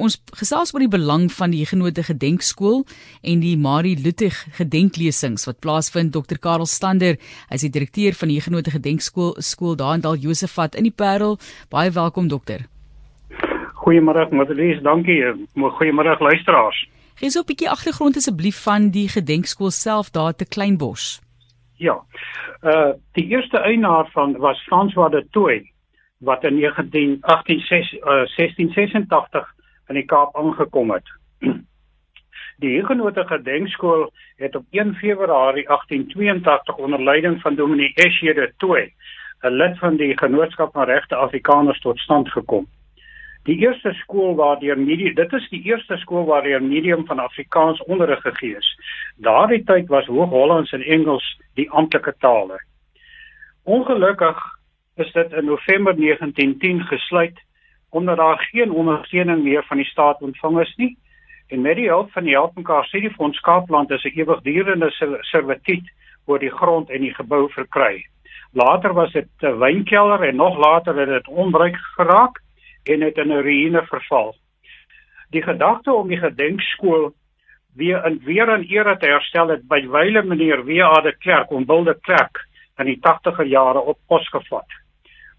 ons gesels oor die belang van die Genote Gedenkskool en die Marie Luttig gedenklesings wat plaasvind. Dr. Karel Stander, hy is die direkteur van die Genote Gedenkskool skool daar in Dal Josefat in die Parel. Baie welkom dokter. Goeiemôre, Madelies, dankie. Goeiemôre luisteraars. Gee so 'n bietjie agtergrond asseblief van die gedenkskool self daar te Kleinbos. Ja. Uh die eerste eienaar van was François de Toey wat in 1686 uh, in die Kaap aangekom het. Die Huguenote Gedenkskool het op 1 Februarie 1882 onder leiding van Dominee Esje de Toey, 'n lid van die Genootskap van Regte Afrikaners tot stand gekom. Die eerste skool waardeur medium dit is die eerste skool waardeur medium van Afrikaans onderrig gegee is. Daardie tyd was Hoog-Hollands en Engels die amptelike tale. Ongelukkig is dit in November 1910 gesluit omdat daar geen ondersteuning meer van die staat ontvang is nie en met die hulp van die Helpenkaar Studiefonds Kaapland is 'n ewigdurende servituut oor die grond en die gebou verkry. Later was dit 'n wynkelder en nog later het dit onbruik geraak en het in 'n ruïne verval. Die gedagte om die gedenkskool weer in weer in ere te herstel het by wyle meneer W.A. de Klerk om Wilde Klerk in die 80er jare op pos gevat.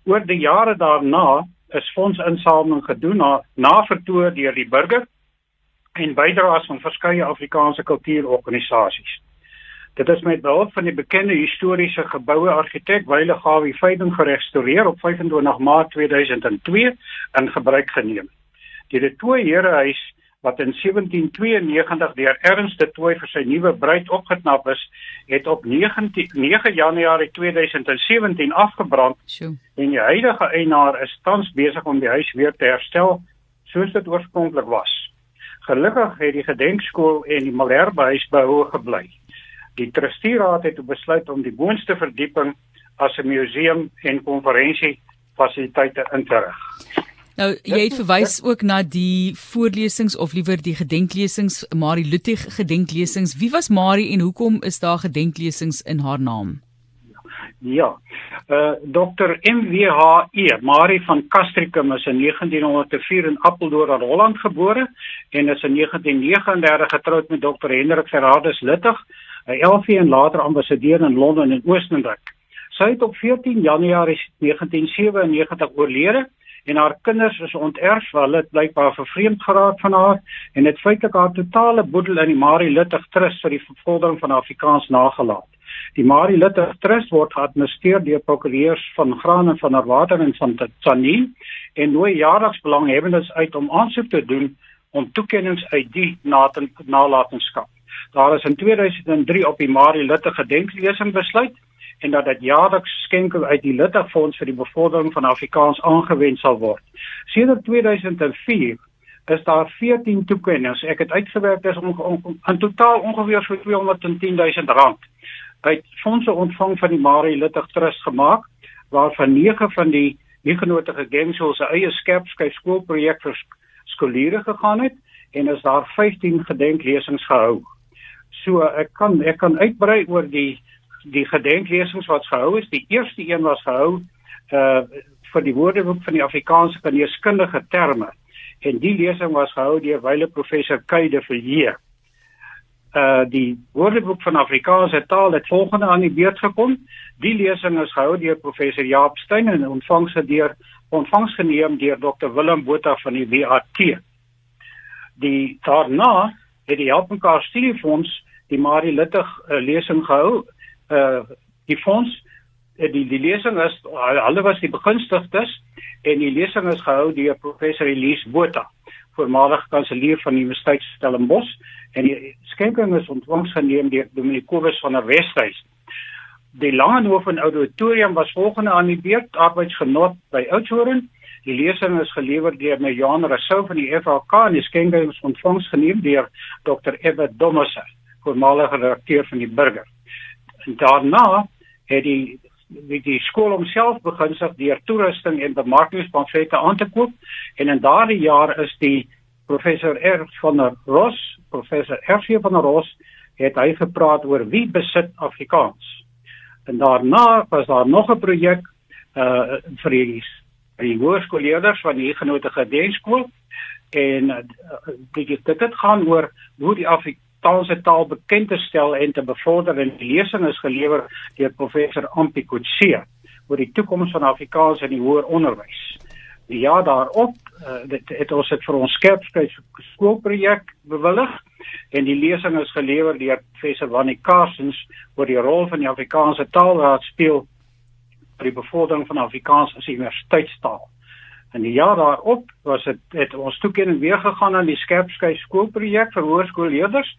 Oor die jare daarna is fondsinsameling gedoen na navertoe deur die burger en bydraes van verskeie Afrikaanse kultuurorganisasies. Dit is met behulp van die bekende historiese geboue argitek Wile Gawie Feiding gerestoreer op 25 Maart 2002 in gebruik geneem. Die De Tooy Herehuis wat in 1792 deur Ernst de Tooy vir sy nuwe bruid opgeknap is, het op 19 9 Januarie 2017 afgebrand. Sjoe. En die huidige eienaar is tans besig om die huis weer te herstel soos dit oorspronklik was. Gelukkig het die gedenkskool en die Malherbehuis behou gebly. Die trustieraad het besluit om die boonste verdieping as 'n museum en konferensie fasiliteite in te rig. Nou jy het verwys ook na die voorlesings of liewer die gedenklesings Marie Luttig gedenklesings. Wie was Marie en hoekom is daar gedenklesings in haar naam? Ja. Uh Dr. MWHE, Marie van Castricum is in 1904 in Apeldoorn, Holland gebore en is in 1939 getroud met Dr. Hendrik Gerardus Luttig, 'n LV en later ambassadeur in Londen en Oostenryk. Sy het op 14 Januarie 1997 oorlede en haar kinders is onterf want hulle blykbaar vervreemd geraak van haar en het feitelik haar totale boedel in die Marie Luttig Trust vir die vervolging van Afrikaans nagelaat. Die Marie Luttig Trust word geadministreer deur prokureurs van Graan en van der Water en van Tsanin en nooi jaarliks belanghebbendes uit om aansoek te doen om toekenninge uit die nalatenskap. Daar is in 2003 op die Marie Luttig gedenklesing besluit en dat dit jaarliks skenking uit die Litterfonds vir die bevordering van Afrikaans aangewend sal word. Sedert 2004 is daar 14 toekennings. Ek het uitgewerk dis om, om, in totaal ongeveer so 210 000 rand uit fondse ontvang van die Marie Luttig Trust gemaak waarvan 9 van die nuutgenotige Gemsel se eie skerpskyf skoolprojek vir skoliere gegaan het en is daar 15 gedenklesings gehou. So ek kan ek kan uitbrei oor die die gedenklesings wat gehou is, die eerste een was gehou uh vir die woordeboek van die Afrikaanse geneeskundige terme en die lesing was gehou deur wyle professor Kuide Verheer. Uh die woordeboek van Afrikaanse taal het volgende aan die beurt gekom. Die lesing is gehou deur professor Jaap Steyn en ontvangs deur ontvangs geneem deur Dr Willem Botha van die WAT. Die daarna het die Helpenkaar Studiefonds die Marie Luttig uh, lesing gehou uh die fonds uh, die die lesing is hulle was die begunstigdes en die lesing is gehou deur professor Elise Botha voormalige kanselier van die Universiteit Stellenbosch en die skenking is ontvangs geneem deur Dominic Kobus van der Westhuys. Die Langehoven auditorium was volgende aan die beurt arbeidsgenot by Oudtshoorn. Die lesing is gelewer deur Jan Rousseau van die FHK en die skenking is ontvangs geneem deur Dr. Ewe Dommese, voormalige redakteur van die Burger en daarna het die die, die skool homself begin sig deur toerusting en bemarkingspamflette aan te koop. En in daardie jaar is die professor R van der Ros professor R van der Ros het hy gepraat oor wie besit Afrikaans. En daarna was daar nog 'n projek uh vir die die hoërskoolleerders van die genote gedenkskool en uh, dit dit dit gaan oor hoe die Afrikaanse taal bekend te stel en te bevorder en die lesing is gelewer deur professor Ampi Kutse oor die toekoms van Afrikaans in die hoër onderwys. Die jaar daarop, uh, dit het ons dit vir ons skerpskryf skoolprojek bewillig en die lesing is gelewer deur professor Wannie Karsens oor die rol van die Afrikaanse taalraad speel vir die bevordering van Afrikaans as universiteitstaal. In die jaar daarop was dit het ons toekenning weer gegaan aan die Skerpskei skoolprojek vir hoërskoolleerders.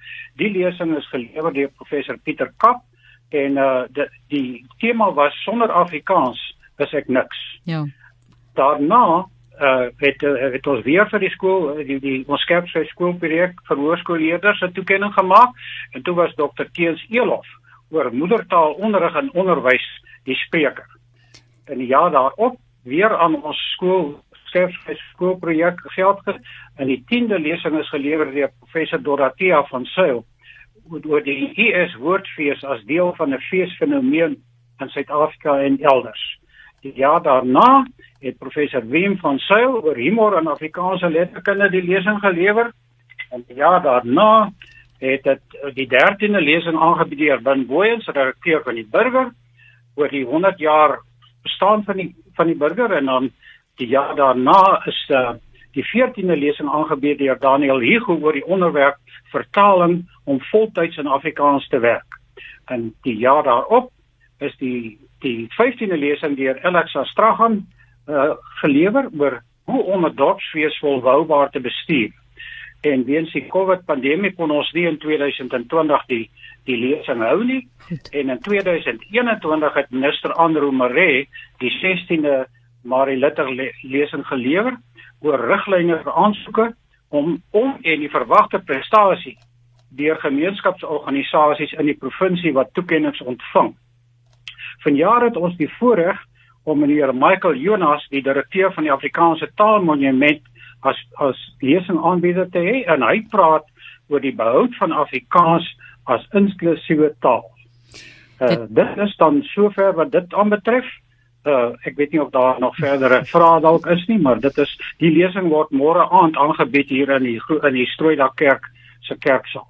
Die lesing is gelewer deur professor Pieter Kap en uh die, die tema was sonder Afrikaans is ek niks. Ja. Daarna uh het het ons weer vir die skool die die ons Skerpskei skoolprojek vir hoërskoolleerders 'n toekenning gemaak en toe was dokter Teens Elof oor moedertaalonderrig en onderwys die spreker. In die jaar daarop weer aan ons skool skoolprojek geld ges en die 10de lesing is gelewer deur professor Dorothea van Sail oor die ES woordfees as deel van 'n feesfenomeen in Suid-Afrika en elders. Die jaar daarna het professor Wim van Sail oor humor en Afrikaanse letterkunde die lesing gelewer en die jaar daarna het dit die 13de lesing aangebied deur Ben Booyens, redakteur van die Burger oor die 100 jaar bestaan van die van die burger en dan die jaar daarna is uh, die 14de lesing aangebied deur Daniel Hugo oor die onderwerp vertaling om voltyds in Afrikaans te werk. En die jaar daarop is die die 15de lesing deur Alexa Strahan uh, gelewer oor hoe om 'n dorpsfees volhoubaar te bestuur. En weens die COVID pandemie kon ons nie in 2020 die die lesing hou nie. Goed. En in 2021 het minister Andrew Mare die 16de Marie Litter le lesing gelewer oor riglyne vir aansoeke om om en die verwagte prestasie deur gemeenskapsorganisasies in die provinsie wat toekenninge ontvang. Vanjaar het ons die voorreg om meneer Michael Jonas, die direkteur van die Afrikaanse Taalmonument as as lesingaanbieder te hê en hy praat oor die behoud van Afrikaans as inklusiewe taal. Uh, dit, is dan sover wat dit aanbetref. Uh, ek weet nie of daar nog verdere vrae dalk is nie, maar dit is die lesing word môre aand aangebied hier in die in die Strooidak kerk se kerksaal.